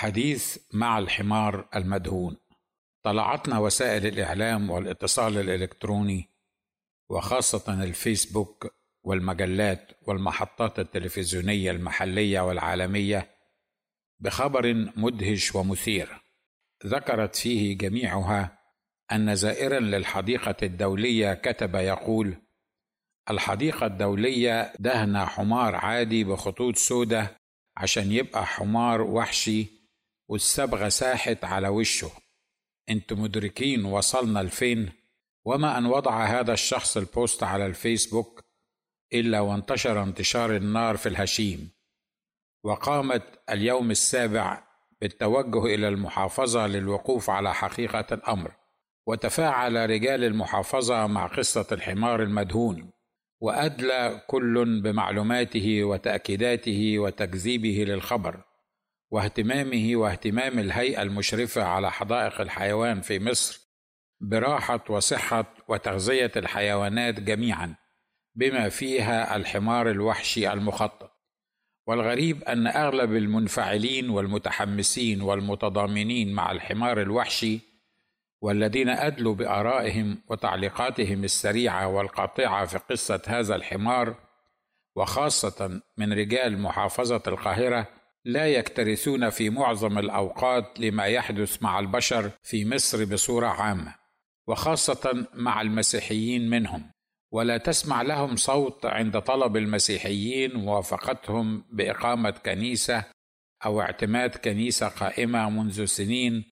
حديث مع الحمار المدهون. طلعتنا وسائل الإعلام والاتصال الإلكتروني وخاصة الفيسبوك والمجلات والمحطات التلفزيونية المحلية والعالمية بخبر مدهش ومثير. ذكرت فيه جميعها أن زائرا للحديقة الدولية كتب يقول الحديقة الدولية دهن حمار عادي بخطوط سودة عشان يبقى حمار وحشي والصبغه ساحت على وشه. أنتم مدركين وصلنا لفين؟ وما أن وضع هذا الشخص البوست على الفيسبوك إلا وانتشر انتشار النار في الهشيم. وقامت اليوم السابع بالتوجه إلى المحافظة للوقوف على حقيقة الأمر. وتفاعل رجال المحافظة مع قصة الحمار المدهون. وأدلى كل بمعلوماته وتأكيداته وتكذيبه للخبر. واهتمامه واهتمام الهيئة المشرفة على حدائق الحيوان في مصر براحة وصحة وتغذية الحيوانات جميعا بما فيها الحمار الوحشي المخطط. والغريب أن أغلب المنفعلين والمتحمسين والمتضامنين مع الحمار الوحشي والذين أدلوا بآرائهم وتعليقاتهم السريعة والقاطعة في قصة هذا الحمار وخاصة من رجال محافظة القاهرة لا يكترثون في معظم الأوقات لما يحدث مع البشر في مصر بصورة عامة وخاصة مع المسيحيين منهم. ولا تسمع لهم صوت عند طلب المسيحيين موافقتهم بإقامة كنيسة أو اعتماد كنيسة قائمة منذ سنين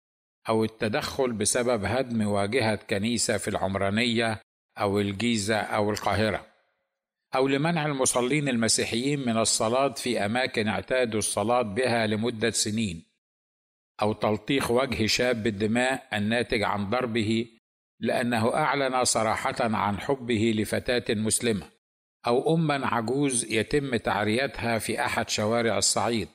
أو التدخل بسبب هدم واجهة كنيسة في العمرانية أو الجيزة أو القاهرة. أو لمنع المصلين المسيحيين من الصلاة في أماكن اعتادوا الصلاة بها لمدة سنين أو تلطيخ وجه شاب بالدماء الناتج عن ضربه لأنه أعلن صراحة عن حبه لفتاة مسلمة أو اما عجوز يتم تعريتها في أحد شوارع الصعيد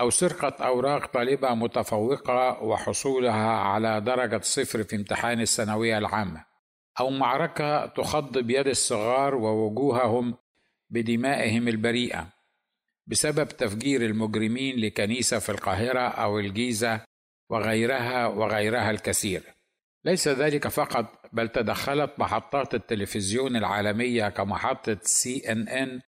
أو سرقة أوراق طالبة متفوقة وحصولها على درجة صفر في امتحان الثانوية العامة. أو معركة تخض بيد الصغار ووجوههم بدمائهم البريئة بسبب تفجير المجرمين لكنيسة في القاهرة أو الجيزة وغيرها وغيرها الكثير. ليس ذلك فقط بل تدخلت محطات التلفزيون العالمية كمحطة سي إن إن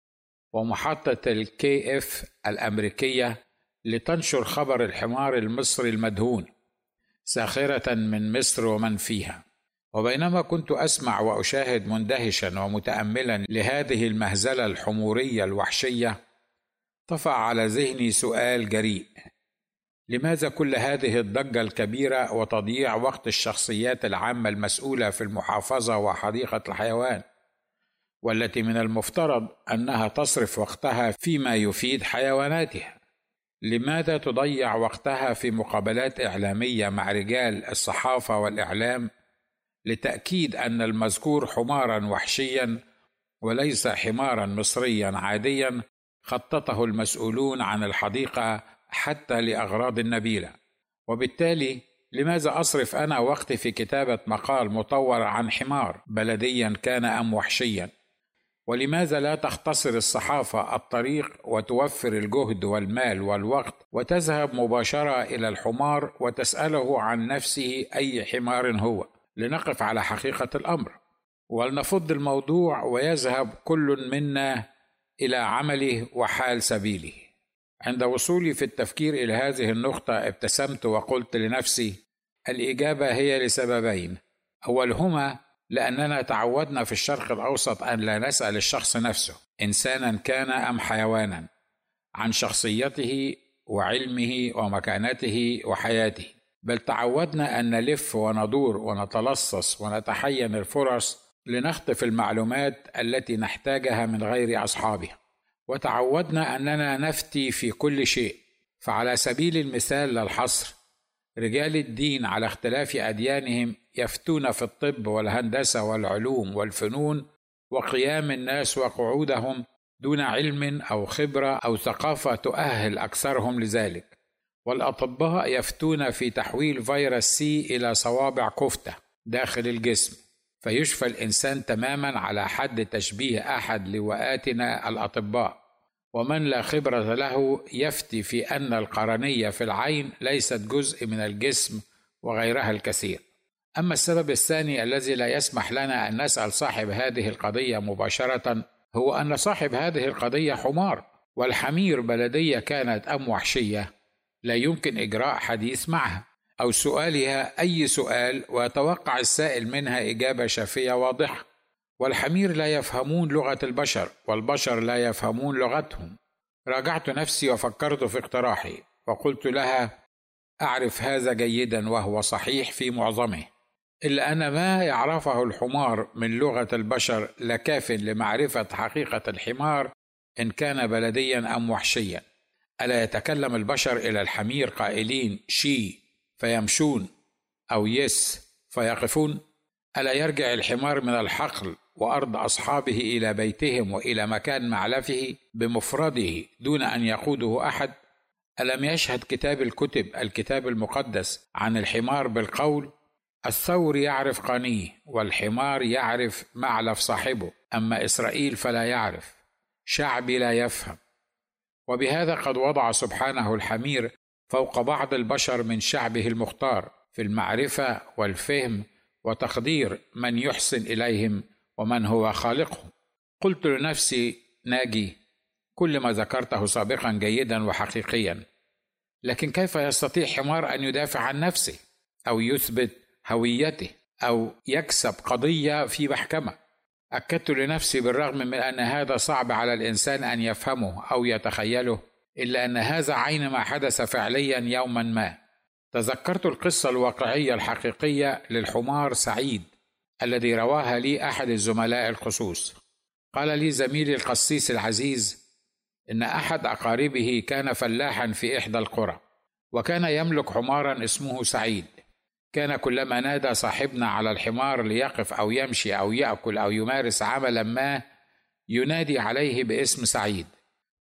ومحطة الكي إف الأمريكية لتنشر خبر الحمار المصري المدهون ساخرة من مصر ومن فيها. وبينما كنت أسمع وأشاهد مندهشا ومتاملا لهذه المهزلة الحمورية الوحشية طفا على ذهني سؤال جريء. لماذا كل هذه الضجة الكبيرة وتضييع وقت الشخصيات العامة المسؤولة في المحافظة وحديقة الحيوان والتي من المفترض أنها تصرف وقتها فيما يفيد حيواناتها؟ لماذا تضيع وقتها في مقابلات إعلامية مع رجال الصحافة والإعلام لتأكيد أن المذكور حمارا وحشيا وليس حمارا مصريا عاديا خططه المسؤولون عن الحديقة حتى لأغراض نبيله وبالتالي لماذا أصرف أنا وقتي في كتابة مقال مطور عن حمار بلديا كان أم وحشيا؟ ولماذا لا تختصر الصحافة الطريق وتوفر الجهد والمال والوقت وتذهب مباشرة إلى الحمار وتسأله عن نفسه أي حمار هو؟ لنقف على حقيقة الأمر. ولنفض الموضوع ويذهب كل منا إلى عمله وحال سبيله. عند وصولي في التفكير إلى هذه النقطة ابتسمت وقلت لنفسي الإجابة هي لسببين. أولهما لأننا تعودنا في الشرق الأوسط أن لا نسأل الشخص نفسه إنسانا كان أم حيوانا عن شخصيته وعلمه ومكانته وحياته. بل تعودنا أن نلف وندور ونتلصص ونتحين الفرص لنخطف المعلومات التي نحتاجها من غير أصحابها. وتعودنا أننا نفتي في كل شيء. فعلى سبيل المثال للحصر رجال الدين على اختلاف أديانهم يفتون في الطب والهندسة والعلوم والفنون وقيام الناس وقعودهم دون علم أو خبرة أو ثقافة تؤهل أكثرهم لذلك. والأطباء يفتون في تحويل فيروس سي إلى صوابع كفتة داخل الجسم فيشفى الإنسان تماما على حد تشبيه أحد لواءاتنا الأطباء ومن لا خبرة له يفتي في أن القرنية في العين ليست جزء من الجسم وغيرها الكثير. أما السبب الثاني الذي لا يسمح لنا أن نسأل صاحب هذه القضية مباشرة هو أن صاحب هذه القضية حمار، والحمير بلدية كانت أم وحشية لا يمكن إجراء حديث معها، أو سؤالها أي سؤال ويتوقع السائل منها إجابة شافية واضحة. والحمير لا يفهمون لغة البشر والبشر لا يفهمون لغتهم. راجعت نفسي وفكرت في اقتراحي وقلت لها أعرف هذا جيدا وهو صحيح في معظمه. إلا أن ما يعرفه الحمار من لغة البشر لكاف لمعرفة حقيقة الحمار إن كان بلديا أم وحشيا. ألا يتكلم البشر إلى الحمير قائلين شي فيمشون أو يس فيقفون؟ ألا يرجع الحمار من الحقل وأرض أصحابه إلى بيتهم وإلى مكان معلفه بمفرده دون أن يقوده أحد؟ ألم يشهد كتاب الكتب الكتاب المقدس عن الحمار بالقول؟ الثور يعرف قنيه والحمار يعرف معلف صاحبه أما إسرائيل فلا يعرف. شعبي لا يفهم. وبهذا قد وضع سبحانه الحمير فوق بعض البشر من شعبه المختار في المعرفة والفهم وتقدير من يحسن إليهم ومن هو خالقه قلت لنفسي ناجي كل ما ذكرته سابقا جيدا وحقيقيا. لكن كيف يستطيع حمار أن يدافع عن نفسه أو يثبت هويته أو يكسب قضية في محكمة؟ أكدت لنفسي بالرغم من أن هذا صعب على الإنسان أن يفهمه أو يتخيله إلا أن هذا عين ما حدث فعليا يوما ما. تذكرت القصة الواقعية الحقيقية للحمار سعيد الذي رواها لي أحد الزملاء الخصوص. قال لي زميلي القسيس العزيز إن أحد أقاربه كان فلاحا في إحدى القرى وكان يملك حمارا اسمه سعيد. كان كلما نادى صاحبنا على الحمار ليقف أو يمشي أو يأكل أو يمارس عملا ما ينادي عليه باسم سعيد.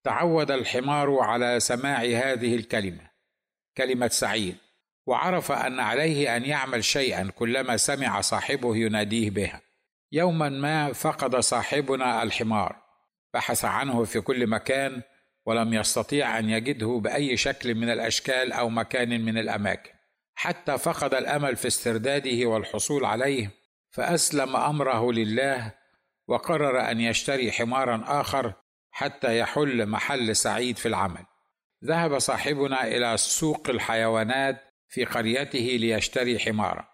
تعود الحمار على سماع هذه الكلمة كلمة سعيد وعرف أن عليه أن يعمل شيئا كلما سمع صاحبه يناديه بها. يوما ما فقد صاحبنا الحمار بحث عنه في كل مكان ولم يستطيع أن يجده بأي شكل من الأشكال أو مكان من الأماكن. حتى فقد الأمل في استرداده والحصول عليه فأسلم أمره لله وقرر أن يشتري حمارا آخر حتى يحل محل سعيد في العمل. ذهب صاحبنا إلى سوق الحيوانات في قريته ليشتري حمارا.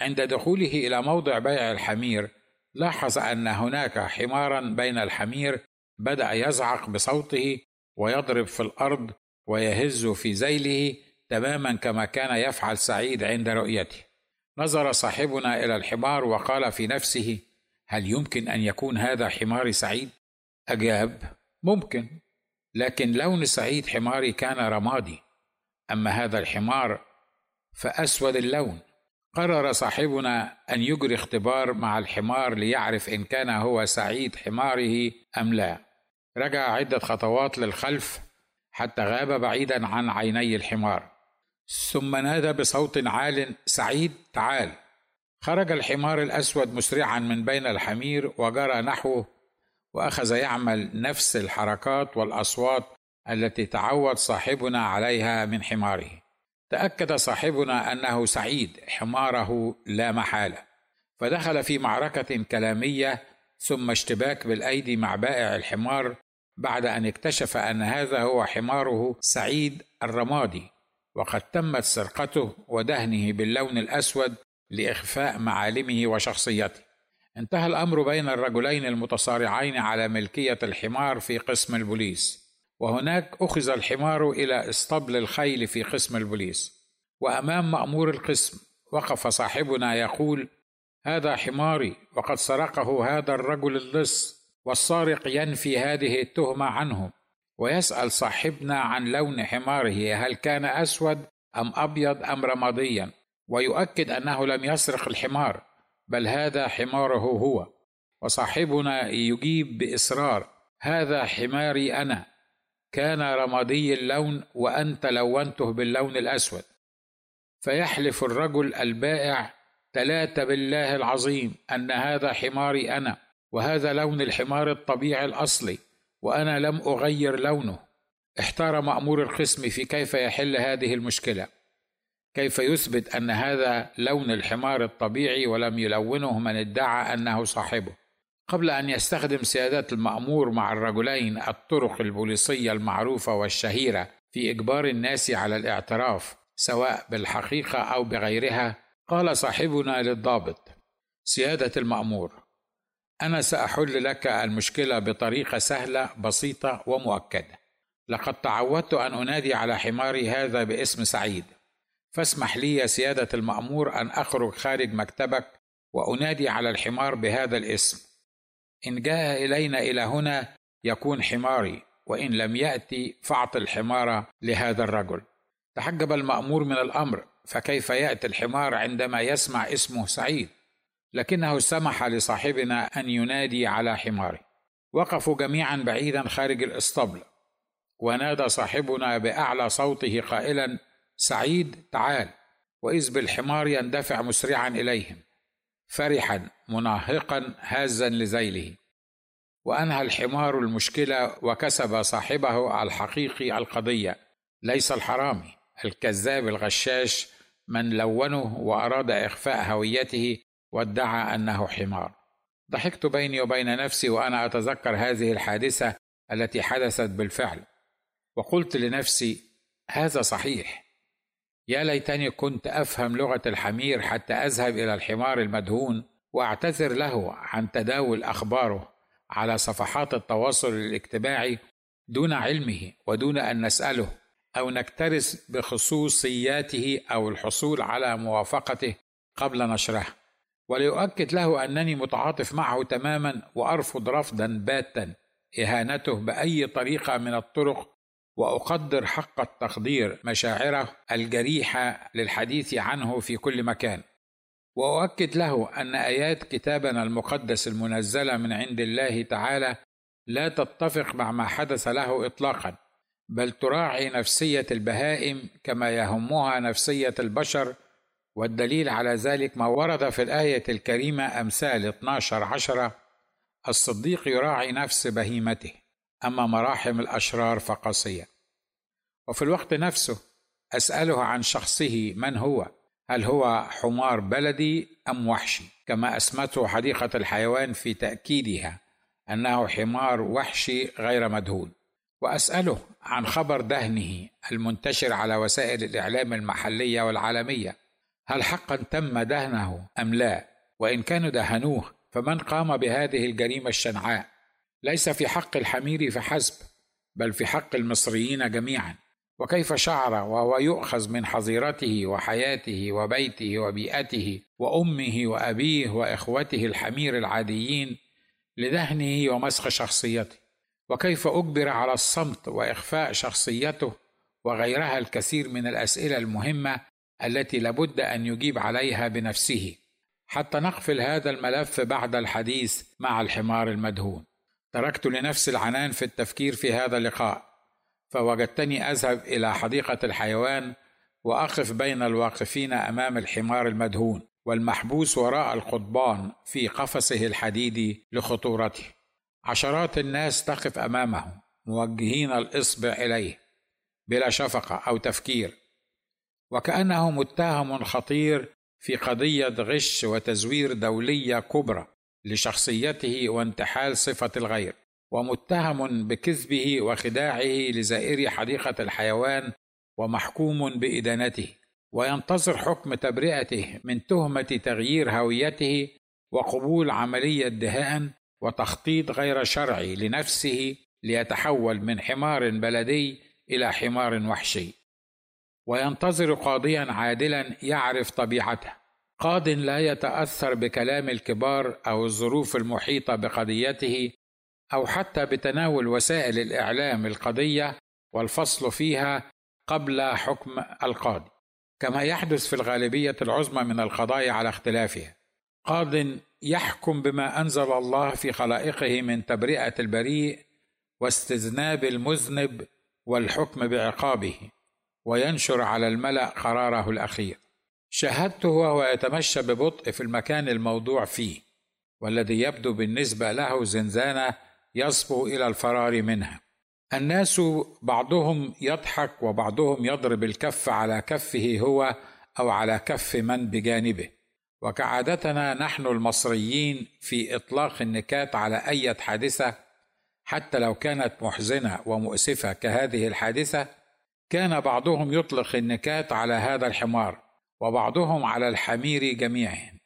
عند دخوله إلى موضع بيع الحمير لاحظ أن هناك حمارا بين الحمير بدأ يزعق بصوته ويضرب في الأرض ويهز في ذيله تماما كما كان يفعل سعيد عند رؤيته. نظر صاحبنا إلى الحمار وقال في نفسه هل يمكن أن يكون هذا حمار سعيد؟ أجاب ممكن لكن لون سعيد حماري كان رمادي. أما هذا الحمار فأسود اللون. قرر صاحبنا أن يجري اختبار مع الحمار ليعرف إن كان هو سعيد حماره أم لا. رجع عدة خطوات للخلف حتى غاب بعيدا عن عيني الحمار. ثم نادى بصوت عال سعيد تعال. خرج الحمار الأسود مسرعا من بين الحمير وجرى نحوه وأخذ يعمل نفس الحركات والأصوات التي تعود صاحبنا عليها من حماره. تأكد صاحبنا أنه سعيد حماره لا محالة. فدخل في معركة كلامية ثم اشتباك بالأيدي مع بائع الحمار بعد أن اكتشف أن هذا هو حماره سعيد الرمادي. وقد تمت سرقته ودهنه باللون الأسود لإخفاء معالمه وشخصيته. انتهى الأمر بين الرجلين المتصارعين على ملكية الحمار في قسم البوليس. وهناك أخذ الحمار إلى اسطبل الخيل في قسم البوليس. وأمام مأمور القسم وقف صاحبنا يقول هذا حماري وقد سرقه هذا الرجل اللص والسارق ينفي هذه التهمة عنه ويسأل صاحبنا عن لون حماره هل كان أسود أم أبيض أم رماديا؟ ويؤكد أنه لم يسرق الحمار بل هذا حماره هو. وصاحبنا يجيب بإصرار هذا حماري أنا. كان رمادي اللون وأنت لونته باللون الأسود. فيحلف الرجل البائع ثلاثة بالله العظيم أن هذا حماري أنا وهذا لون الحمار الطبيعي الأصلي. وأنا لم أغير لونه. احتار مأمور القسم في كيف يحل هذه المشكلة. كيف يثبت أن هذا لون الحمار الطبيعي ولم يلونه من ادعى أنه صاحبه؟ قبل أن يستخدم سياده المأمور مع الرجلين الطرق البوليسية المعروفة والشهيرة في إجبار الناس على الاعتراف سواء بالحقيقة أو بغيرها قال صاحبنا للضابط سيادة المأمور أنا سأحل لك المشكلة بطريقة سهلة بسيطة ومؤكدة. لقد تعودت أن أنادي على حماري هذا باسم سعيد. فاسمح لي يا سيادة المأمور أن أخرج خارج مكتبك وأنادي على الحمار بهذا الاسم. إن جاء إلينا إلى هنا يكون حماري وإن لم يأتي فاعط الحمار لهذا الرجل. تحجب المأمور من الأمر فكيف يأتي الحمار عندما يسمع اسمه سعيد؟ لكنه سمح لصاحبنا أن ينادي على حماره. وقفوا جميعا بعيدا خارج الاسطبل. ونادى صاحبنا بأعلى صوته قائلا سعيد تعال. وإذ بالحمار يندفع مسرعا إليهم. فرحا مناهقا هازا لذيله وأنهى الحمار المشكلة وكسب صاحبه الحقيقي القضية. ليس الحرامي الكذاب الغشاش من لونه وأراد إخفاء هويته وادعى أنه حمار. ضحكت بيني وبين نفسي وأنا أتذكر هذه الحادثة التي حدثت بالفعل. وقلت لنفسي هذا صحيح. يا ليتني كنت أفهم لغة الحمير حتى أذهب إلى الحمار المدهون وأعتذر له عن تداول أخباره على صفحات التواصل الاجتماعي دون علمه ودون أن نسأله أو نكترث بخصوصياته أو الحصول على موافقته قبل نشرها. وليؤكد له أنني متعاطف معه تماما وأرفض رفضا باتا إهانته بأي طريقة من الطرق وأقدر حق التقدير مشاعره الجريحة للحديث عنه في كل مكان. وأؤكد له أن آيات كتابنا المقدس المنزلة من عند الله تعالى لا تتفق مع ما حدث له اطلاقا بل تراعي نفسية البهائم كما يهمها نفسية البشر والدليل على ذلك ما ورد في الآية الكريمة أمثال 12 عشره الصديق يراعي نفس بهيمته أما مراحم الأشرار فقاسية. وفي الوقت نفسه أسأله عن شخصه من هو هل هو حمار بلدي أم وحشي؟ كما أسمته حديقة الحيوان في تأكيدها أنه حمار وحشي غير مدهون. وأسأله عن خبر دهنه المنتشر على وسائل الإعلام المحلية والعالمية هل حقا تم دهنه أم لا؟ وإن كانوا دهنوه فمن قام بهذه الجريمة الشنعاء؟ ليس في حق الحمير فحسب بل في حق المصريين جميعا. وكيف شعر وهو يؤخذ من حظيرته وحياته وبيته وبيئته وأمه وأبيه وإخوته الحمير العاديين لدهنه ومسخ شخصيته؟ وكيف أجبر على الصمت وإخفاء شخصيته وغيرها الكثير من الأسئلة المهمة التي لابد أن يجيب عليها بنفسه حتى نقفل هذا الملف بعد الحديث مع الحمار المدهون. تركت لنفسي العنان في التفكير في هذا اللقاء فوجدتني أذهب إلى حديقة الحيوان وأقف بين الواقفين أمام الحمار المدهون والمحبوس وراء القضبان في قفصه الحديدي لخطورته. عشرات الناس تقف أمامه موجهين الاصبع إليه بلا شفقة أو تفكير. وكأنه متهم خطير في قضية غش وتزوير دولية كبرى لشخصيته وانتحال صفة الغير ومتهم بكذبه وخداعه لزائري حديقة الحيوان ومحكوم بإدانته وينتظر حكم تبرئته من تهمة تغيير هويته وقبول عملية دهاء وتخطيط غير شرعي لنفسه ليتحول من حمار بلدي إلى حمار وحشي. وينتظر قاضيا عادلا يعرف طبيعته قاض لا يتأثر بكلام الكبار أو الظروف المحيطة بقضيته أو حتى بتناول وسائل الإعلام القضية والفصل فيها قبل حكم القاضي. كما يحدث في الغالبية العظمى من القضايا على اختلافها. قاض يحكم بما أنزل الله في خلائقه من تبرئة البريء واستذناب المذنب والحكم بعقابه. وينشر على الملأ قراره الأخير. شاهدته وهو يتمشى ببطء في المكان الموضوع فيه والذي يبدو بالنسبة له زنزانة يصبو إلى الفرار منها. الناس بعضهم يضحك وبعضهم يضرب الكف على كفه هو أو على كف من بجانبه. وكعادتنا نحن المصريين في إطلاق النكات على أي حادثة حتى لو كانت محزنة ومؤسفة كهذه الحادثة كان بعضهم يطلق النكات على هذا الحمار وبعضهم على الحمير جميعهم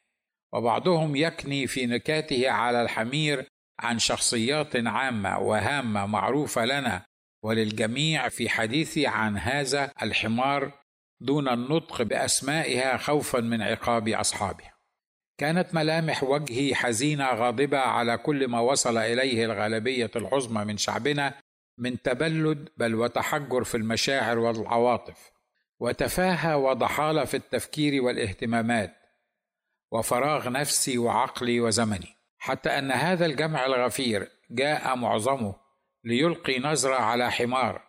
وبعضهم يكني في نكاته على الحمير عن شخصيات عامة وهامة معروفة لنا وللجميع في حديثي عن هذا الحمار دون النطق بأسمائها خوفا من عقاب أصحابها. كانت ملامح وجهي حزينة غاضبة على كل ما وصل إليه الغالبية العظمى من شعبنا من تبلد بل وتحجر في المشاعر والعواطف وتفاهه وضحاله في التفكير والاهتمامات وفراغ نفسي وعقلي وزمني. حتى أن هذا الجمع الغفير جاء معظمه ليلقي نظرة على حمار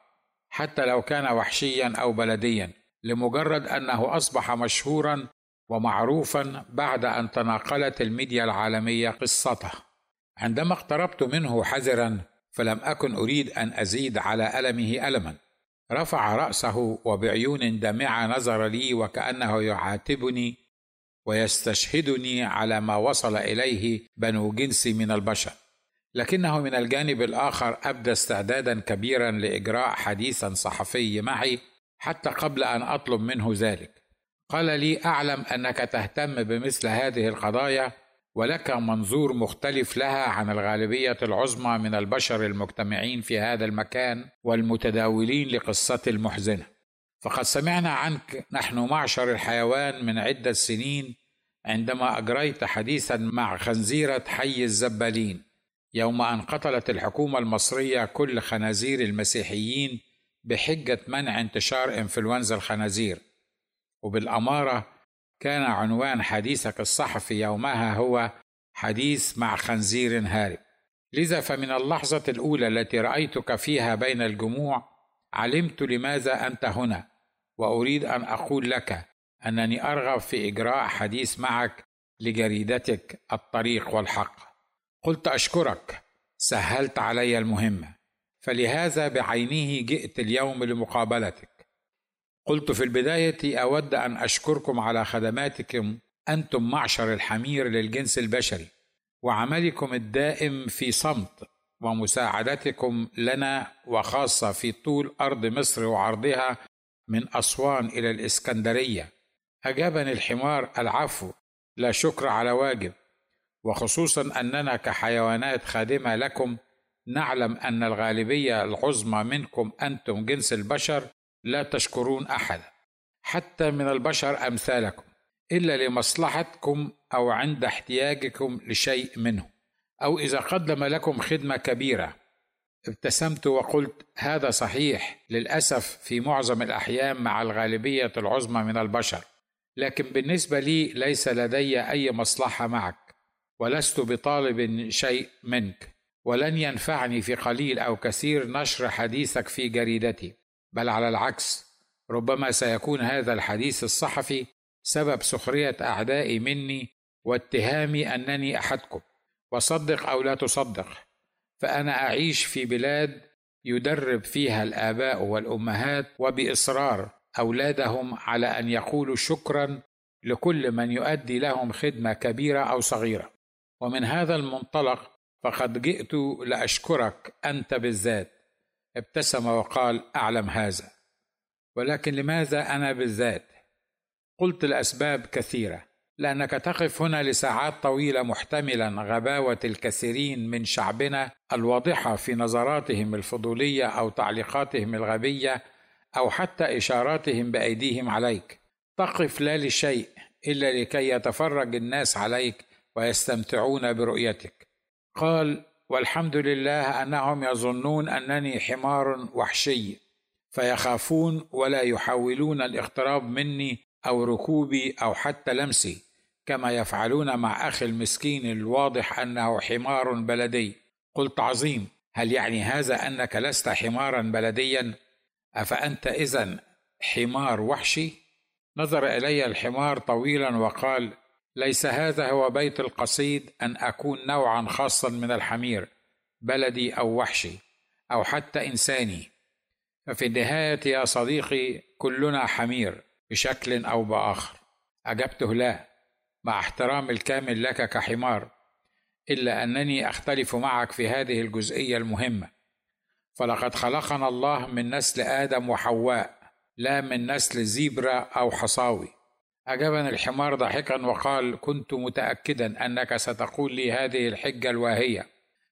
حتى لو كان وحشيا أو بلديا لمجرد أنه أصبح مشهورا ومعروفا بعد أن تناقلت الميديا العالمية قصته. عندما اقتربت منه حذرا فلم أكن أريد أن أزيد على ألمه ألما. رفع رأسه وبعيون دامعه نظر لي وكأنه يعاتبني ويستشهدني على ما وصل إليه بنو جنسي من البشر. لكنه من الجانب الآخر أبدى استعدادا كبيرا لإجراء حديث صحفي معي حتى قبل أن أطلب منه ذلك. قال لي أعلم أنك تهتم بمثل هذه القضايا ولك منظور مختلف لها عن الغالبية العظمى من البشر المجتمعين في هذا المكان والمتداولين لقصتي المحزنة. فقد سمعنا عنك نحن معشر الحيوان من عدة سنين عندما أجريت حديثا مع خنزيرة حي الزبالين يوم أن قتلت الحكومة المصرية كل خنازير المسيحيين بحجة منع انتشار إنفلونزا الخنازير. وبالأمارة كان عنوان حديثك الصحفي يومها هو حديث مع خنزير هارب. لذا فمن اللحظة الأولى التي رأيتك فيها بين الجموع علمت لماذا أنت هنا وأريد أن أقول لك أنني أرغب في إجراء حديث معك لجريدتك الطريق والحق. قلت أشكرك سهلت علي المهمة. فلهذا بعينه جئت اليوم لمقابلتك. قلت في البداية أود أن أشكركم على خدماتكم أنتم معشر الحمير للجنس البشري وعملكم الدائم في صمت ومساعدتكم لنا وخاصة في طول أرض مصر وعرضها من أسوان إلى الإسكندرية. أجابني الحمار العفو لا شكر على واجب. وخصوصا أننا كحيوانات خادمة لكم نعلم أن الغالبية العظمى منكم أنتم جنس البشر لا تشكرون أحد حتى من البشر أمثالكم إلا لمصلحتكم أو عند احتياجكم لشيء منه أو إذا قدم لكم خدمة كبيرة. ابتسمت وقلت هذا صحيح للأسف في معظم الأحيان مع الغالبية العظمى من البشر لكن بالنسبة لي ليس لدي أي مصلحة معك ولست بطالب شيء منك ولن ينفعني في قليل أو كثير نشر حديثك في جريدتي. بل على العكس ربما سيكون هذا الحديث الصحفي سبب سخرية أعدائي مني واتهامي أنني أحدكم. وصدق أو لا تصدق فأنا أعيش في بلاد يدرب فيها الآباء والأمهات وبإصرار أولادهم على أن يقولوا شكرا لكل من يؤدي لهم خدمة كبيرة أو صغيرة. ومن هذا المنطلق فقد جئت لأشكرك أنت بالذات. ابتسم وقال أعلم هذا ولكن لماذا أنا بالذات؟ قلت لاسباب كثيرة لأنك تقف هنا لساعات طويلة محتملا غباوة الكثيرين من شعبنا الواضحة في نظراتهم الفضولية أو تعليقاتهم الغبية أو حتى إشاراتهم بأيديهم عليك. تقف لا لشيء إلا لكي يتفرج الناس عليك ويستمتعون برؤيتك. قال والحمد لله أنهم يظنون أنني حمار وحشي فيخافون ولا يحاولون الاقتراب مني أو ركوبي أو حتى لمسي كما يفعلون مع أخي المسكين الواضح أنه حمار بلدي. قلت عظيم هل يعني هذا أنك لست حمارا بلديا؟ أفأنت اذا حمار وحشي؟ نظر إلي الحمار طويلا وقال ليس هذا هو بيت القصيد أن أكون نوعا خاصا من الحمير بلدي أو وحشي أو حتى إنساني. ففي النهاية يا صديقي كلنا حمير بشكل أو بآخر. أجبته لا مع احترام الكامل لك كحمار إلا أنني أختلف معك في هذه الجزئية المهمة. فلقد خلقنا الله من نسل آدم وحواء لا من نسل زيبرا أو حصاوي. اجابني الحمار ضاحكا وقال كنت متاكدا أنك ستقول لي هذه الحجة الواهية.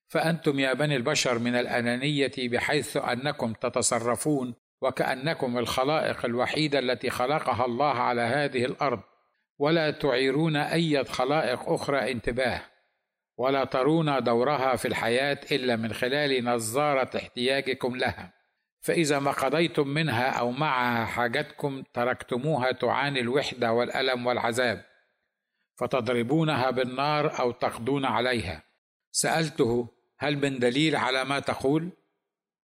فأنتم يا بني البشر من الأنانية بحيث أنكم تتصرفون وكأنكم الخلائق الوحيدة التي خلقها الله على هذه الأرض. ولا تعيرون أي خلائق أخرى انتباه. ولا ترون دورها في الحياة إلا من خلال نظارة احتياجكم لها. فإذا ما قضيتم منها أو معها حاجتكم تركتموها تعاني الوحدة والألم والعذاب فتضربونها بالنار أو تقضون عليها. سألته هل من دليل على ما تقول؟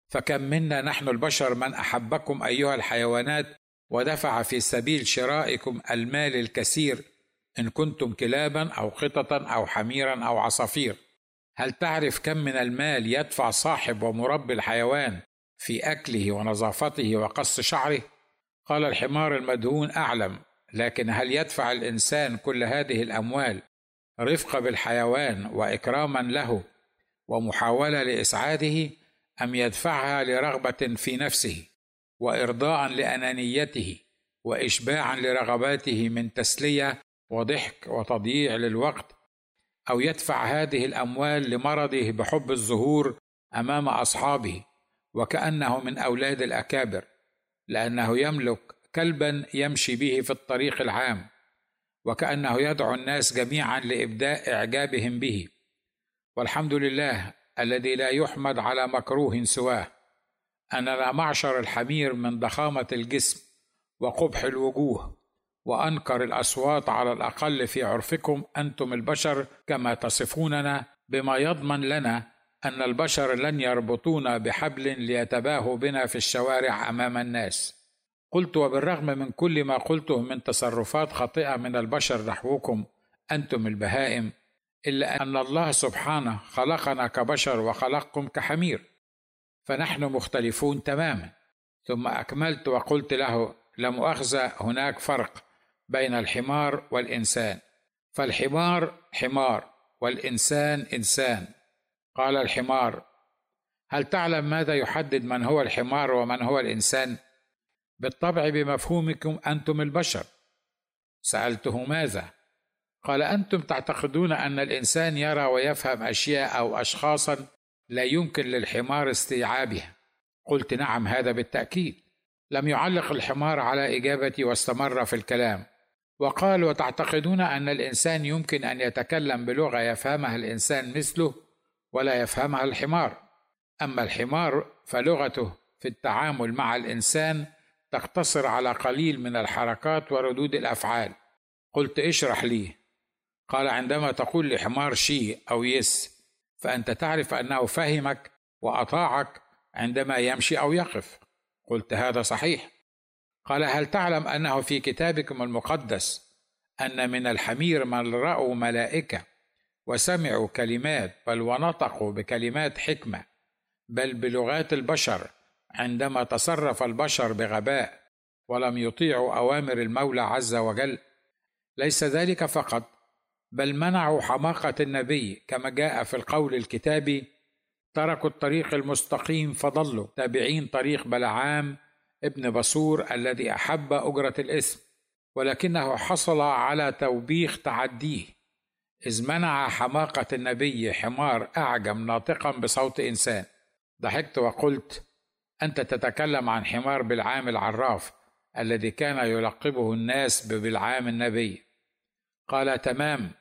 فكم منا نحن البشر من أحبكم أيها الحيوانات ودفع في سبيل شرائكم المال الكثير إن كنتم كلابا أو قططا أو حميرا أو عصافير. هل تعرف كم من المال يدفع صاحب ومربي الحيوان في أكله ونظافته وقص شعره؟ قال الحمار المدهون أعلم لكن هل يدفع الإنسان كل هذه الأموال رفق بالحيوان وإكراما له ومحاولة لإسعاده أم يدفعها لرغبة في نفسه وإرضاء لأنانيته واشباعا لرغباته من تسلية وضحك وتضييع للوقت؟ أو يدفع هذه الأموال لمرضه بحب الظهور أمام أصحابه وكأنه من أولاد الأكابر لأنه يملك كلبا يمشي به في الطريق العام وكأنه يدعو الناس جميعا لإبداء إعجابهم به. والحمد لله الذي لا يحمد على مكروه سواه. اننا معشر الحمير من ضخامة الجسم وقبح الوجوه وأنكر الأصوات على الأقل في عرفكم أنتم البشر كما تصفوننا بما يضمن لنا أن البشر لن يربطونا بحبل ليتباهوا بنا في الشوارع أمام الناس. قلت وبالرغم من كل ما قلته من تصرفات خاطئة من البشر نحوكم أنتم البهائم إلا أن الله سبحانه خلقنا كبشر وخلقكم كحمير فنحن مختلفون تماما. ثم أكملت وقلت له لا مؤاخذه هناك فرق بين الحمار والإنسان. فالحمار حمار والإنسان إنسان. قال الحمار. هل تعلم ماذا يحدد من هو الحمار ومن هو الإنسان؟ بالطبع بمفهومكم أنتم البشر. سألته ماذا؟ قال أنتم تعتقدون أن الإنسان يرى ويفهم أشياء أو أشخاصا لا يمكن للحمار استيعابها. قلت نعم هذا بالتأكيد. لم يعلق الحمار على إجابتي واستمر في الكلام. وقال وتعتقدون أن الإنسان يمكن أن يتكلم بلغة يفهمها الإنسان مثله؟ ولا يفهمها الحمار. أما الحمار فلغته في التعامل مع الإنسان تقتصر على قليل من الحركات وردود الأفعال. قلت اشرح لي. قال عندما تقول لحمار شي أو يس فأنت تعرف أنه فهمك وأطاعك عندما يمشي أو يقف. قلت هذا صحيح. قال هل تعلم أنه في كتابكم المقدس أن من الحمير من رأوا ملائكة وسمعوا كلمات بل ونطقوا بكلمات حكمة. بل بلغات البشر عندما تصرف البشر بغباء ولم يطيعوا أوامر المولى عز وجل. ليس ذلك فقط بل منعوا حماقة النبي كما جاء في القول الكتابي تركوا الطريق المستقيم فضلوا. تابعين طريق بلعام ابن بصور الذي أحب أجرة الاثم ولكنه حصل على توبيخ تعديه. إذ منع حماقة النبي حمار أعجم ناطقا بصوت إنسان. ضحكت وقلت أنت تتكلم عن حمار بالعام العراف الذي كان يلقبه الناس ببلعام النبي. قال تمام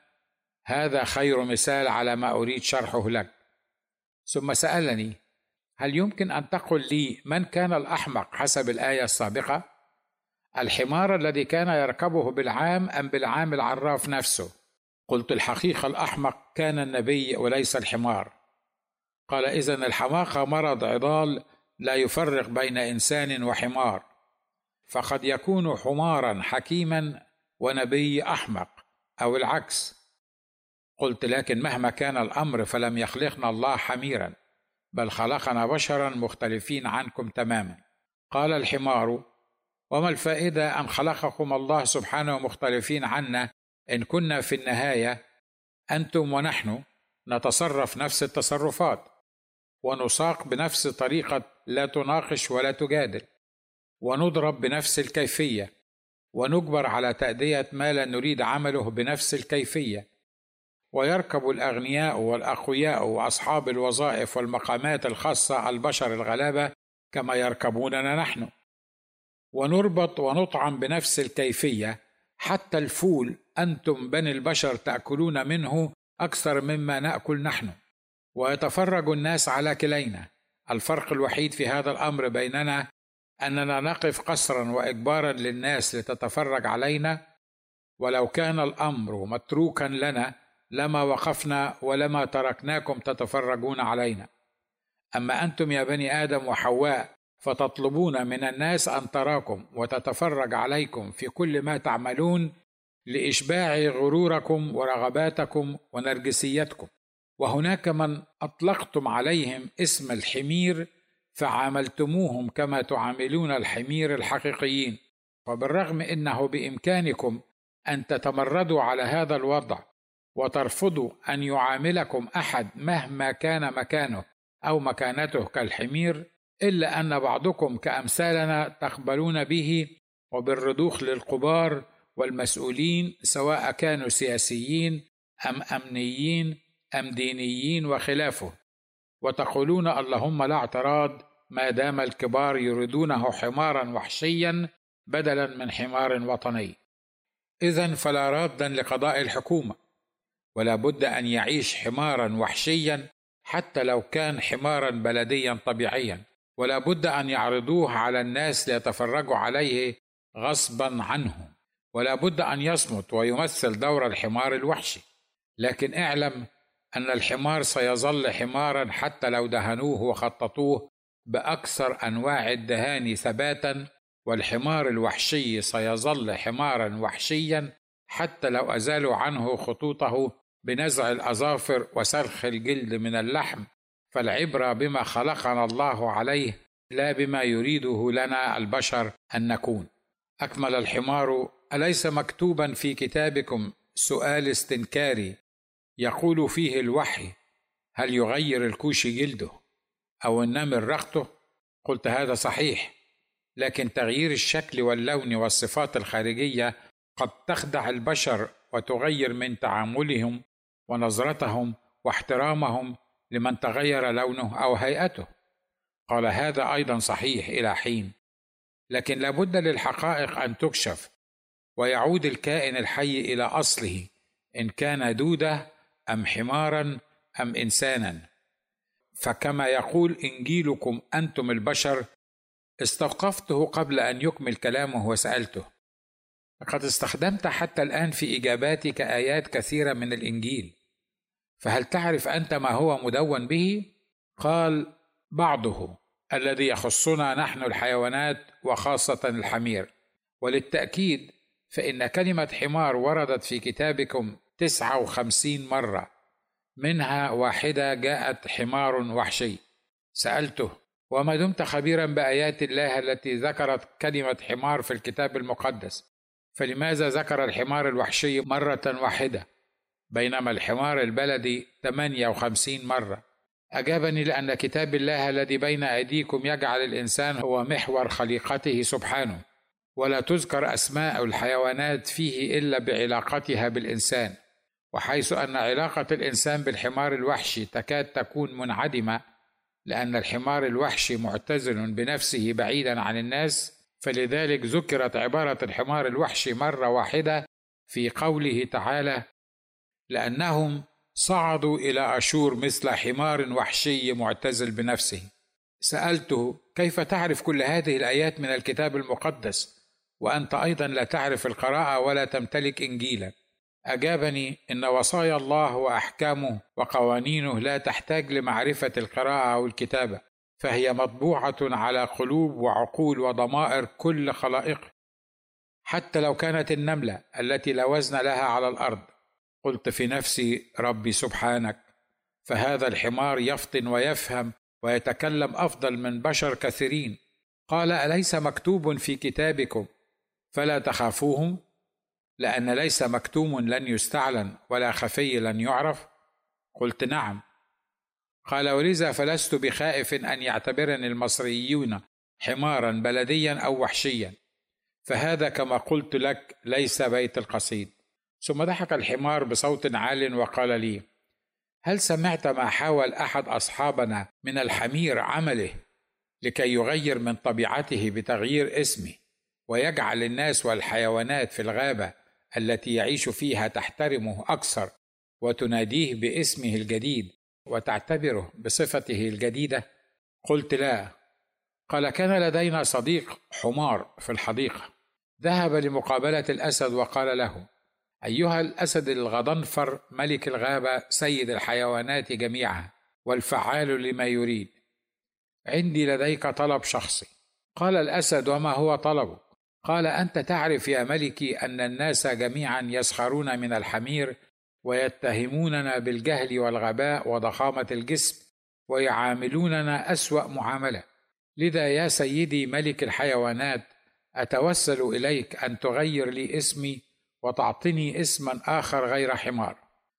هذا خير مثال على ما أريد شرحه لك. ثم سألني هل يمكن أن تقل لي من كان الأحمق حسب الآية السابقة؟ الحمار الذي كان يركبه بالعام أم بالعام العراف نفسه؟ قلت الحقيقة الأحمق كان النبي وليس الحمار. قال اذا الحماقه مرض عضال لا يفرق بين إنسان وحمار فقد يكون حمارا حكيما ونبي أحمق أو العكس. قلت لكن مهما كان الأمر فلم يخلقنا الله حميرا بل خلقنا بشرا مختلفين عنكم تماما. قال الحمار وما الفائدة أن خلقكم الله سبحانه مختلفين عنا إن كنا في النهاية أنتم ونحن نتصرف نفس التصرفات ونساق بنفس طريقة لا تناقش ولا تجادل ونضرب بنفس الكيفية ونجبر على تأدية ما لا نريد عمله بنفس الكيفية. ويركب الأغنياء والأقوياء وأصحاب الوظائف والمقامات الخاصة البشر الغلابة كما يركبوننا نحن. ونربط ونطعم بنفس الكيفية حتى الفول أنتم بني البشر تأكلون منه أكثر مما نأكل نحن. ويتفرج الناس على كلينا. الفرق الوحيد في هذا الأمر بيننا أننا نقف قسرا واجبارا للناس لتتفرج علينا. ولو كان الأمر متروكا لنا لما وقفنا ولما تركناكم تتفرجون علينا. أما أنتم يا بني آدم وحواء فتطلبون من الناس أن تراكم وتتفرج عليكم في كل ما تعملون لإشباع غروركم ورغباتكم ونرجسيتكم. وهناك من أطلقتم عليهم اسم الحمير فعاملتموهم كما تعاملون الحمير الحقيقيين. وبالرغم إنه بإمكانكم أن تتمردوا على هذا الوضع وترفضوا أن يعاملكم أحد مهما كان مكانه أو مكانته كالحمير إلا أن بعضكم كأمثالنا تقبلون به وبالرضوخ للقبار والمسؤولين سواء كانوا سياسيين أم أمنيين أم دينيين وخلافه. وتقولون اللهم لا اعتراض ما دام الكبار يريدونه حمارا وحشيا بدلا من حمار وطني. اذا فلا رادا لقضاء الحكومة. ولا بد أن يعيش حمارا وحشيا حتى لو كان حمارا بلديا طبيعيا. ولا بد أن يعرضوه على الناس ليتفرجوا عليه غصبا عنه. ولا بد أن يصمت ويمثل دور الحمار الوحشي. لكن اعلم أن الحمار سيظل حمارا حتى لو دهنوه وخططوه بأكثر أنواع الدهان ثباتا والحمار الوحشي سيظل حمارا وحشيا حتى لو أزالوا عنه خطوطه بنزع الأظافر وسلخ الجلد من اللحم. فالعبرة بما خلقنا الله عليه لا بما يريده لنا البشر أن نكون. أكمل الحمار أليس مكتوبا في كتابكم سؤال استنكاري يقول فيه الوحي هل يغير الكوش جلده أو النمر رقته قلت هذا صحيح لكن تغيير الشكل واللون والصفات الخارجية قد تخدع البشر وتغير من تعاملهم ونظرتهم واحترامهم لمن تغير لونه أو هيئته. قال هذا أيضا صحيح إلى حين. لكن لابد للحقائق أن تكشف ويعود الكائن الحي إلى أصله إن كان دوده أم حمارا أم انسانا. فكما يقول إنجيلكم أنتم البشر استوقفته قبل أن يكمل كلامه وسألته. لقد استخدمت حتى الآن في إجاباتك آيات كثيرة من الإنجيل. فهل تعرف أنت ما هو مدون به؟ قال بعضه الذي يخصنا نحن الحيوانات وخاصة الحمير. وللتأكيد فإن كلمة حمار وردت في كتابكم تسعة وخمسين مرة. منها واحدة جاءت حمار وحشي. سألته وما دمت خبيرا بآيات الله التي ذكرت كلمة حمار في الكتاب المقدس؟ فلماذا ذكر الحمار الوحشي مرة واحدة؟ بينما الحمار البلدي 58 مرة. أجابني لأن كتاب الله الذي بين أيديكم يجعل الإنسان هو محور خليقته سبحانه ولا تذكر أسماء الحيوانات فيه إلا بعلاقتها بالإنسان وحيث أن علاقة الإنسان بالحمار الوحشي تكاد تكون منعدمة لأن الحمار الوحشي معتزل بنفسه بعيدا عن الناس فلذلك ذكرت عبارة الحمار الوحشي مرة واحدة في قوله تعالى لأنهم صعدوا إلى أشور مثل حمار وحشي معتزل بنفسه. سألته كيف تعرف كل هذه الآيات من الكتاب المقدس؟ وأنت أيضا لا تعرف القراءة ولا تمتلك إنجيلا. أجابني إن وصايا الله وأحكامه وقوانينه لا تحتاج لمعرفة القراءة أو الكتابة فهي مطبوعة على قلوب وعقول وضمائر كل خلائقه حتى لو كانت النملة التي لا وزن لها على الأرض. قلت في نفسي ربي سبحانك. فهذا الحمار يفطن ويفهم ويتكلم أفضل من بشر كثيرين. قال أليس مكتوب في كتابكم؟ فلا تخافوهم لأن ليس مكتوم لن يستعلن ولا خفي لن يعرف. قلت نعم. قال ولذا فلست بخائف أن يعتبرني المصريون حمارا بلديا أو وحشيا؟ فهذا كما قلت لك ليس بيت القصيد. ثم ضحك الحمار بصوت عال وقال لي هل سمعت ما حاول أحد أصحابنا من الحمير عمله لكي يغير من طبيعته بتغيير اسمه ويجعل الناس والحيوانات في الغابة التي يعيش فيها تحترمه أكثر وتناديه باسمه الجديد وتعتبره بصفته الجديده قلت لا. قال كان لدينا صديق حمار في الحديقة. ذهب لمقابلة الأسد وقال له أيها الأسد الغضنفر ملك الغابة سيد الحيوانات جميعها والفعال لما يريد. عندي لديك طلب شخصي. قال الأسد وما هو طلبك؟ قال أنت تعرف يا ملكي أن الناس جميعا يسخرون من الحمير ويتهموننا بالجهل والغباء وضخامة الجسم ويعاملوننا أسوأ معاملة. لذا يا سيدي ملك الحيوانات أتوسل إليك أن تغير لي اسمي وتعطني اسما آخر غير حمار.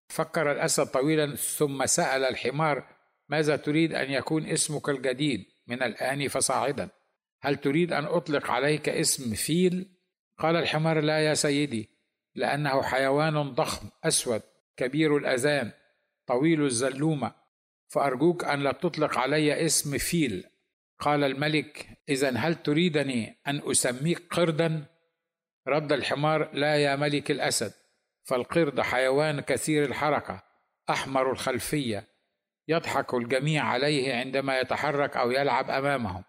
فكر الأسد طويلا ثم سأل الحمار ماذا تريد أن يكون اسمك الجديد؟ من الآن فصاعدا. هل تريد أن أطلق عليك اسم فيل؟ قال الحمار لا يا سيدي لأنه حيوان ضخم أسود كبير الأذان طويل الزلومة فأرجوك أن لا تطلق علي اسم فيل. قال الملك اذا هل تريدني أن أسميك قردا؟ رد الحمار لا يا ملك الأسد فالقرد حيوان كثير الحركة أحمر الخلفية يضحك الجميع عليه عندما يتحرك أو يلعب أمامهم.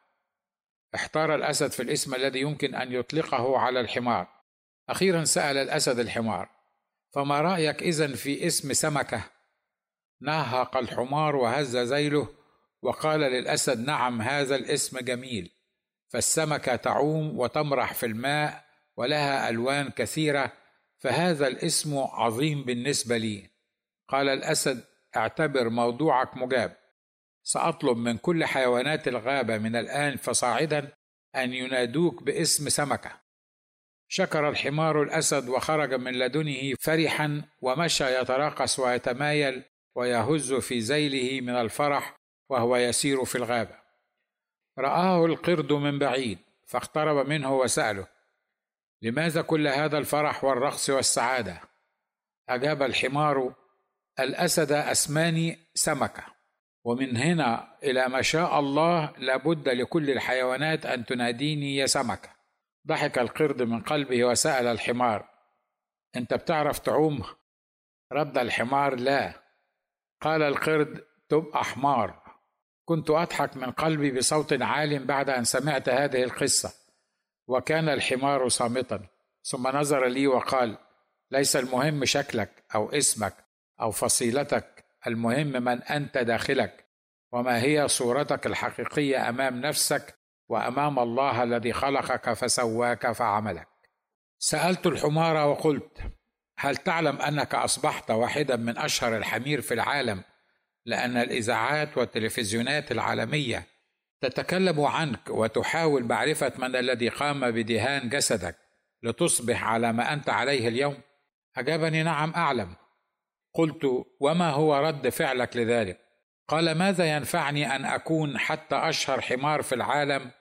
احتار الأسد في الاسم الذي يمكن أن يطلقه على الحمار. أخيرا سأل الأسد الحمار فما رأيك اذا في اسم سمكة؟ نهق الحمار وهز ذيله وقال للأسد نعم هذا الاسم جميل فالسمكة تعوم وتمرح في الماء ولها ألوان كثيرة فهذا الاسم عظيم بالنسبة لي. قال الأسد اعتبر موضوعك مجاب. سأطلب من كل حيوانات الغابة من الآن فصاعدا أن ينادوك باسم سمكة. شكر الحمار الأسد وخرج من لدنه فرحا ومشى يتراقص ويتمايل ويهز في ذيله من الفرح وهو يسير في الغابة. رآه القرد من بعيد فاقترب منه وسأله لماذا كل هذا الفرح والرقص والسعادة؟ أجاب الحمار الأسد اسماني سمكة. ومن هنا إلى ما شاء الله لابد لكل الحيوانات أن تناديني يا سمكة. ضحك القرد من قلبه وسأل الحمار أنت بتعرف تعوم؟ رد الحمار لا. قال القرد تبقى حمار كنت أضحك من قلبي بصوت عال بعد أن سمعت هذه القصة. وكان الحمار صامتا. ثم نظر لي وقال ليس المهم شكلك أو اسمك أو فصيلتك. المهم من أنت داخلك. وما هي صورتك الحقيقية أمام نفسك وأمام الله الذي خلقك فسواك فعملك. سألت الحمار وقلت هل تعلم أنك أصبحت واحدا من أشهر الحمير في العالم؟ لأن الإذاعات والتلفزيونات العالمية تتكلم عنك وتحاول معرفة من الذي قام بدهان جسدك لتصبح على ما أنت عليه اليوم؟ أجابني نعم أعلم. قلت وما هو رد فعلك لذلك؟ قال ماذا ينفعني أن أكون حتى أشهر حمار في العالم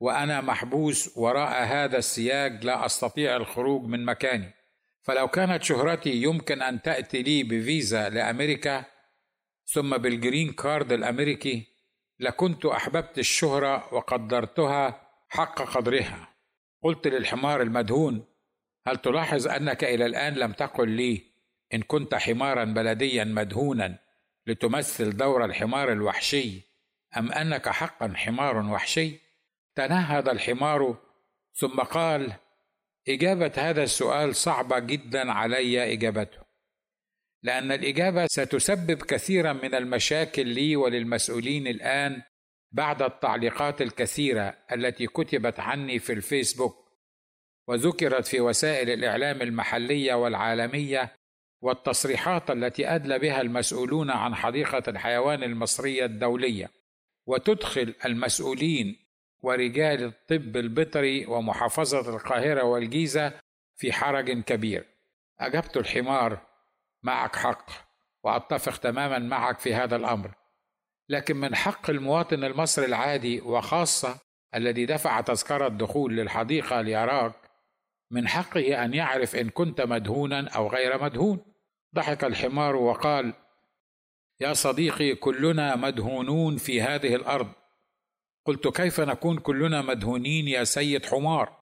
وأنا محبوس وراء هذا السياج لا أستطيع الخروج من مكاني؟ فلو كانت شهرتي يمكن أن تأتي لي بفيزا لأمريكا ثم بال green card الأمريكي لكنت أحببت الشهرة وقدرتها حق قدرها. قلت للحمار المدهون هل تلاحظ أنك إلى الآن لم تقل لي إن كنت حمارا بلديا مدهونا لتمثل دور الحمار الوحشي أم أنك حقا حمار وحشي؟ تنهد الحمار ثم قال إجابة هذا السؤال صعبة جدا علي إجابته. لأن الإجابة ستسبب كثيرا من المشاكل لي وللمسؤولين الآن بعد التعليقات الكثيرة التي كتبت عني في الفيسبوك وذكرت في وسائل الإعلام المحلية والعالمية والتصريحات التي أدلى بها المسؤولون عن حديقة الحيوان المصرية الدولية وتدخل المسؤولين ورجال الطب البيطري ومحافظة القاهرة والجيزة في حرج كبير. أجبت الحمار معك حق وأتفق تماما معك في هذا الأمر. لكن من حق المواطن المصري العادي وخاصة الذي دفع تذكرة دخول للحديقة ليراك من حقه أن يعرف إن كنت مدهونا أو غير مدهون. ضحك الحمار وقال يا صديقي كلنا مدهونون في هذه الأرض. قلت كيف نكون كلنا مدهونين يا سيد حمار؟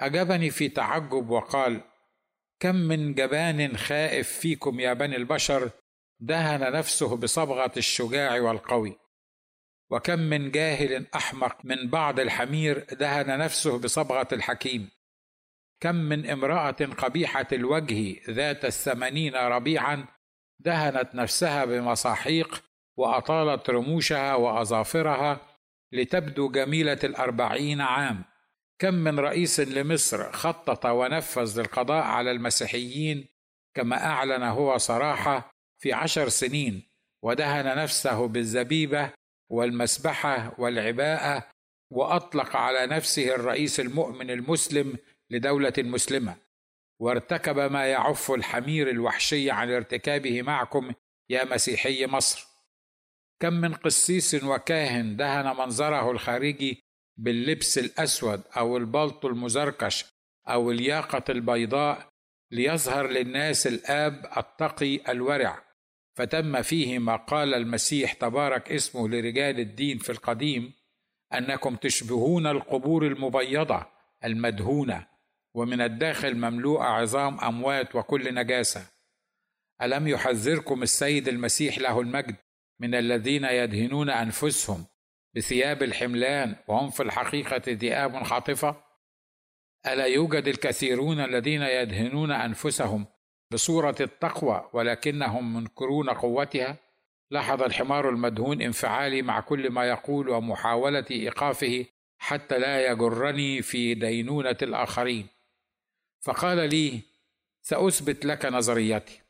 أجابني في تعجب وقال كم من جبان خائف فيكم يا بني البشر؟ دهن نفسه بصبغة الشجاع والقوي. وكم من جاهل أحمق من بعض الحمير دهن نفسه بصبغة الحكيم. كم من امرأة قبيحة الوجه ذات الثمانين ربيعا دهنت نفسها بمصاحيق وأطالت رموشها وأظافرها لتبدو جميلة الأربعين عام. كم من رئيس لمصر خطط ونفذ للقضاء على المسيحيين كما أعلن هو صراحة في عشر سنين ودهن نفسه بالزبيبة والمسبحة والعباءة وأطلق على نفسه الرئيس المؤمن المسلم لدولة مسلمة. وارتكب ما يعف الحمير الوحشي عن ارتكابه معكم يا مسيحي مصر. كم من قسيس وكاهن دهن منظره الخارجي باللبس الأسود أو البلط المزركش أو الياقة البيضاء ليظهر للناس الآب التقي الورع. فتم فيه ما قال المسيح تبارك اسمه لرجال الدين في القديم أنكم تشبهون القبور المبيضة المدهونة ومن الداخل مملوءة عظام أموات وكل نجاسة. ألم يحذركم السيد المسيح له المجد من الذين يدهنون أنفسهم بثياب الحملان وهم في الحقيقة ذئاب خاطفة. ألا يوجد الكثيرون الذين يدهنون أنفسهم بصورة التقوى ولكنهم منكرون قوتها؟ لاحظ الحمار المدهون انفعالي مع كل ما يقول ومحاولة إيقافه حتى لا يجرني في دينونة الآخرين. فقال لي سأثبت لك نظريتي.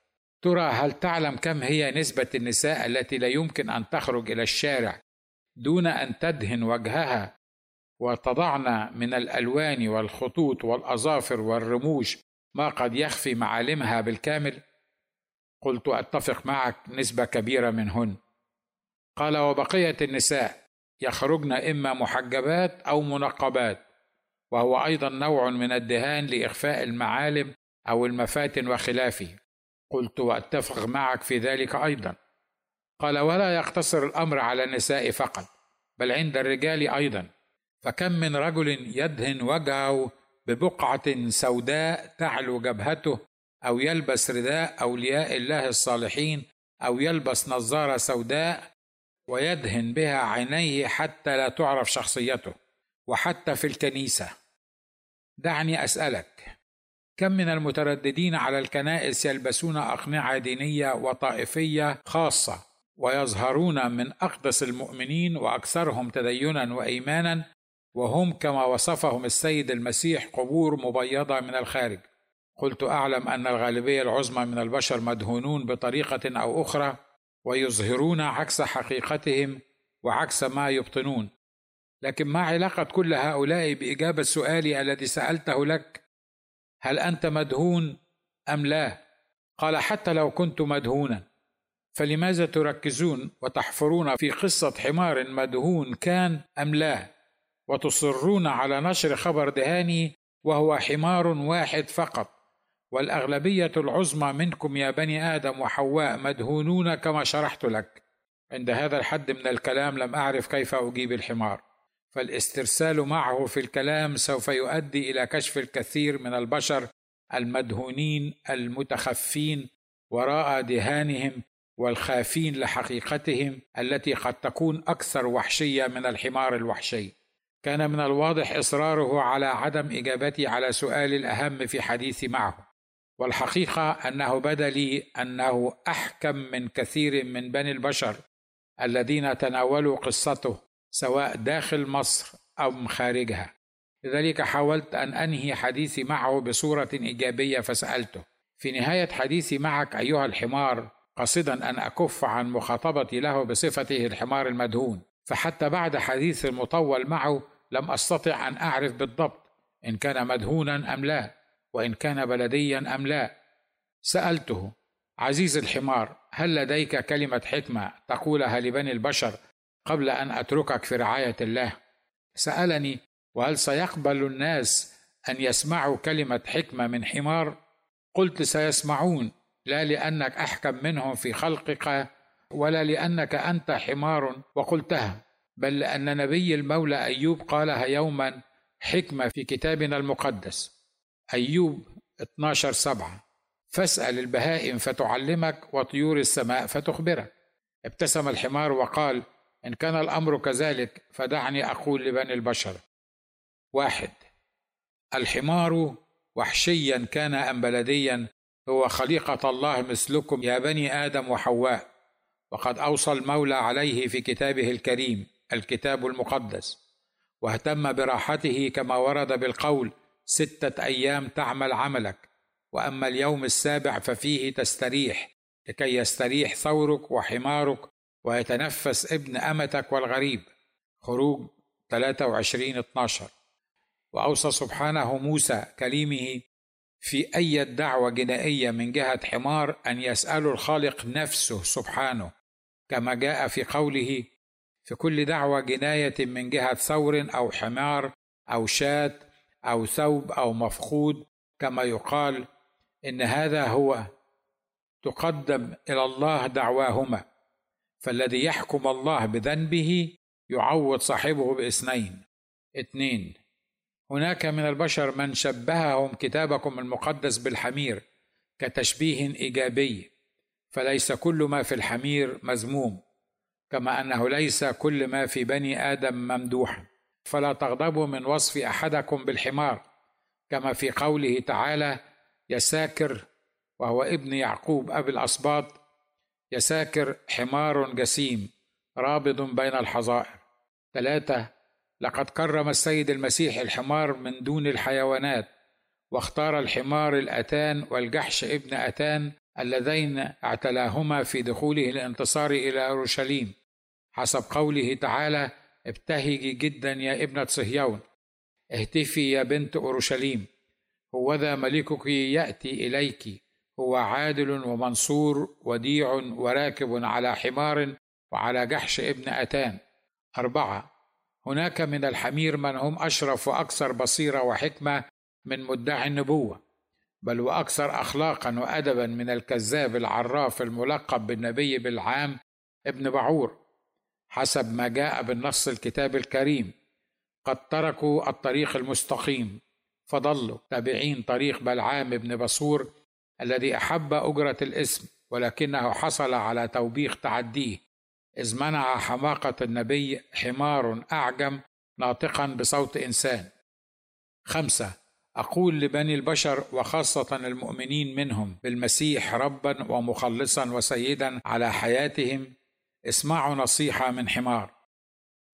ترى هل تعلم كم هي نسبة النساء التي لا يمكن أن تخرج إلى الشارع دون أن تدهن وجهها وتضعن من الألوان والخطوط والأظافر والرموش ما قد يخفي معالمها بالكامل؟ قلت أتفق معك نسبة كبيرة منهن. قال وبقية النساء يخرجن إما محجبات أو منقبات وهو أيضا نوع من الدهان لإخفاء المعالم أو المفاتن وخلافه. قلت وأتفق معك في ذلك أيضا. قال ولا يقتصر الأمر على النساء فقط بل عند الرجال أيضا. فكم من رجل يدهن وجهه ببقعة سوداء تعلو جبهته أو يلبس رداء أولياء الله الصالحين أو يلبس نظارة سوداء ويدهن بها عينيه حتى لا تعرف شخصيته وحتى في الكنيسة. دعني أسألك كم من المترددين على الكنائس يلبسون أقنعة دينية وطائفية خاصة؟ ويظهرون من أقدس المؤمنين وأكثرهم تدينا وإيمانا وهم كما وصفهم السيد المسيح قبور مبيضة من الخارج. قلت أعلم أن الغالبية العظمى من البشر مدهونون بطريقة أو أخرى ويظهرون عكس حقيقتهم وعكس ما يبطنون. لكن ما علاقة كل هؤلاء بإجابة سؤالي الذي سألته لك؟ هل أنت مدهون أم لا؟ قال حتى لو كنت مدهونا. فلماذا تركزون وتحفرون في قصة حمار مدهون كان أم لا؟ وتصرون على نشر خبر دهاني وهو حمار واحد فقط. والأغلبية العظمى منكم يا بني آدم وحواء مدهونون كما شرحت لك. عند هذا الحد من الكلام لم أعرف كيف أجيب الحمار. فالاسترسال معه في الكلام سوف يؤدي إلى كشف الكثير من البشر المدهونين المتخفين وراء دهانهم والخافين لحقيقتهم التي قد تكون أكثر وحشية من الحمار الوحشي. كان من الواضح إصراره على عدم إجابتي على سؤالي الأهم في حديثي معه. والحقيقة أنه بدا لي أنه أحكم من كثير من بني البشر الذين تناولوا قصته سواء داخل مصر أو خارجها. لذلك حاولت أن أنهي حديثي معه بصورة إيجابية فسألته. في نهاية حديثي معك أيها الحمار قصدا أن أكف عن مخاطبتي له بصفته الحمار المدهون فحتى بعد حديث المطول معه لم أستطع أن أعرف بالضبط إن كان مدهونا أم لا وإن كان بلديا أم لا. سألته عزيز الحمار هل لديك كلمة حكمة تقولها لبني البشر قبل أن أتركك في رعاية الله؟ سألني وهل سيقبل الناس أن يسمعوا كلمة حكمة من حمار؟ قلت سيسمعون. لا لأنك أحكم منهم في خلقك ولا لأنك أنت حمار وقلتها بل لأن نبي المولى أيوب قالها يوما حكمة في كتابنا المقدس. أيوب 12 سبعة. فاسأل البهائم فتعلمك وطيور السماء فتخبرك. ابتسم الحمار وقال إن كان الأمر كذلك فدعني أقول لبني البشر. واحد. الحمار وحشيا كان أم بلديا هو خليقة الله مثلكم يا بني آدم وحواء. وقد أوصى المولى عليه في كتابه الكريم الكتاب المقدس. واهتم براحته كما ورد بالقول ستة أيام تعمل عملك وأما اليوم السابع ففيه تستريح لكي يستريح ثورك وحمارك ويتنفس ابن أمتك والغريب. خروج 23 12 وأوصى سبحانه موسى كليمه في أي دعوة جنائية من جهة حمار أن يسالوا الخالق نفسه سبحانه كما جاء في قوله في كل دعوة جناية من جهة ثور أو حمار أو شاة أو ثوب أو مفقود كما يقال إن هذا هو تقدم إلى الله دعواهما فالذي يحكم الله بذنبه يعوض صاحبه بإثنين. اثنين. هناك من البشر من شبههم كتابكم المقدس بالحمير كتشبيه إيجابي فليس كل ما في الحمير مذموم كما أنه ليس كل ما في بني آدم ممدوحا فلا تغضبوا من وصف أحدكم بالحمار كما في قوله تعالى يساكر وهو ابن يعقوب أبي الاسباط يساكر حمار جسيم رابض بين الحظائر. ثلاثة لقد كرم السيد المسيح الحمار من دون الحيوانات واختار الحمار الأتان والجحش ابن أتان اللذين اعتلاهما في دخوله الانتصار إلى أورشليم. حسب قوله تعالى ابتهجي جدا يا ابنة صهيون اهتفي يا بنت أورشليم هوذا ملكك يأتي إليك هو عادل ومنصور وديع وراكب على حمار وعلى جحش ابن أتان. أربعة. هناك من الحمير من هم أشرف وأكثر بصيرة وحكمة من مدعي النبوة بل وأكثر اخلاقا وادبا من الكذاب العراف الملقب بالنبي بالعام ابن بعور حسب ما جاء بالنص الكتاب الكريم قد تركوا الطريق المستقيم فضلوا تابعين طريق بلعام بن بصور الذي أحب أجرة الاسم ولكنه حصل على توبيخ تعديه. إذ منع حماقة النبي حمار أعجم ناطقا بصوت إنسان. خمسة أقول لبني البشر وخاصة المؤمنين منهم بالمسيح ربا ومخلصا وسيدا على حياتهم اسمعوا نصيحة من حمار.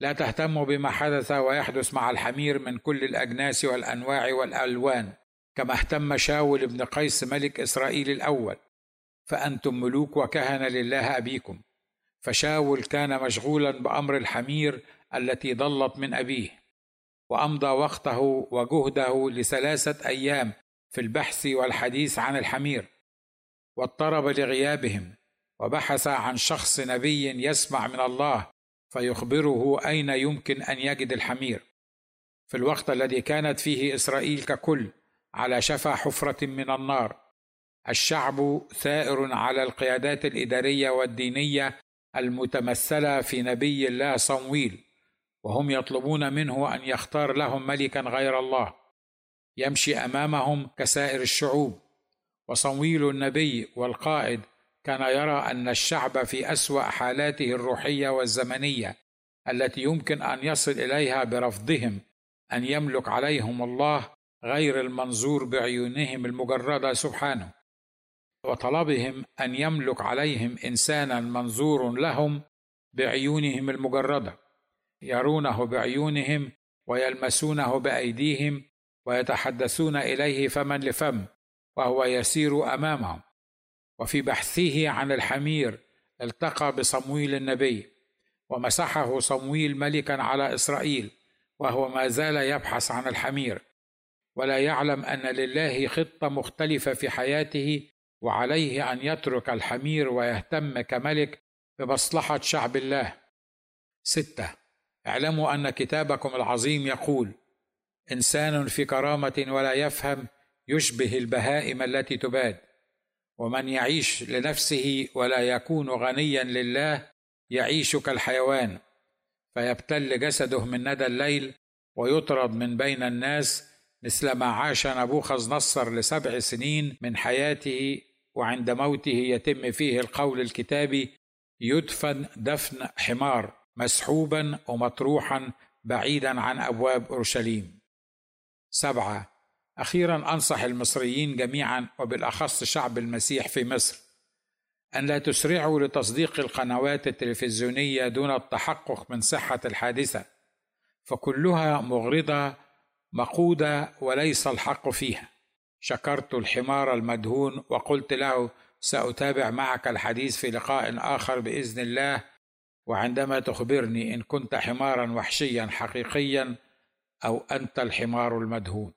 لا تهتموا بما حدث ويحدث مع الحمير من كل الأجناس والأنواع والألوان كما اهتم شاول بن قيس ملك إسرائيل الأول. فأنتم ملوك وكهنة لله أبيكم. فشاول كان مشغولا بأمر الحمير التي ضلت من أبيه وأمضى وقته وجهده لثلاثة أيام في البحث والحديث عن الحمير واضطرب لغيابهم وبحث عن شخص نبي يسمع من الله فيخبره أين يمكن أن يجد الحمير. في الوقت الذي كانت فيه إسرائيل ككل على شفا حفرة من النار الشعب ثائر على القيادات الإدارية والدينية المتمثلة في نبي الله صمويل وهم يطلبون منه أن يختار لهم ملكا غير الله يمشي أمامهم كسائر الشعوب. وصمويل النبي والقائد كان يرى أن الشعب في أسوأ حالاته الروحية والزمنية التي يمكن أن يصل إليها برفضهم أن يملك عليهم الله غير المنظور بعيونهم المجردة سبحانه. وطلبهم أن يملك عليهم إنسانا منظور لهم بعيونهم المجردة يرونه بعيونهم ويلمسونه بأيديهم ويتحدثون إليه فما لفم وهو يسير أمامهم. وفي بحثه عن الحمير التقى بصمويل النبي ومسحه صمويل ملكا على إسرائيل وهو ما زال يبحث عن الحمير. ولا يعلم أن لله خطة مختلفة في حياته وعليه أن يترك الحمير ويهتم كملك بمصلحة شعب الله. ستة. اعلموا أن كتابكم العظيم يقول إنسان في كرامة ولا يفهم يشبه البهائم التي تباد ومن يعيش لنفسه ولا يكون غنيا لله يعيش كالحيوان فيبتل جسده من ندى الليل ويطرد من بين الناس مثل ما عاش نبوخذ نصر لسبع سنين من حياته وعند موته يتم فيه القول الكتابي يدفن دفن حمار مسحوبا ومطروحا بعيدا عن أبواب أورشليم. سبعة. أخيرا أنصح المصريين جميعا وبالأخص شعب المسيح في مصر أن لا تسرعوا لتصديق القنوات التلفزيونية دون التحقق من صحة الحادثة فكلها مغرضة مقودة وليس الحق فيها. شكرت الحمار المدهون وقلت له سأتابع معك الحديث في لقاء آخر بإذن الله وعندما تخبرني إن كنت حمارا وحشيا حقيقيا أو أنت الحمار المدهون.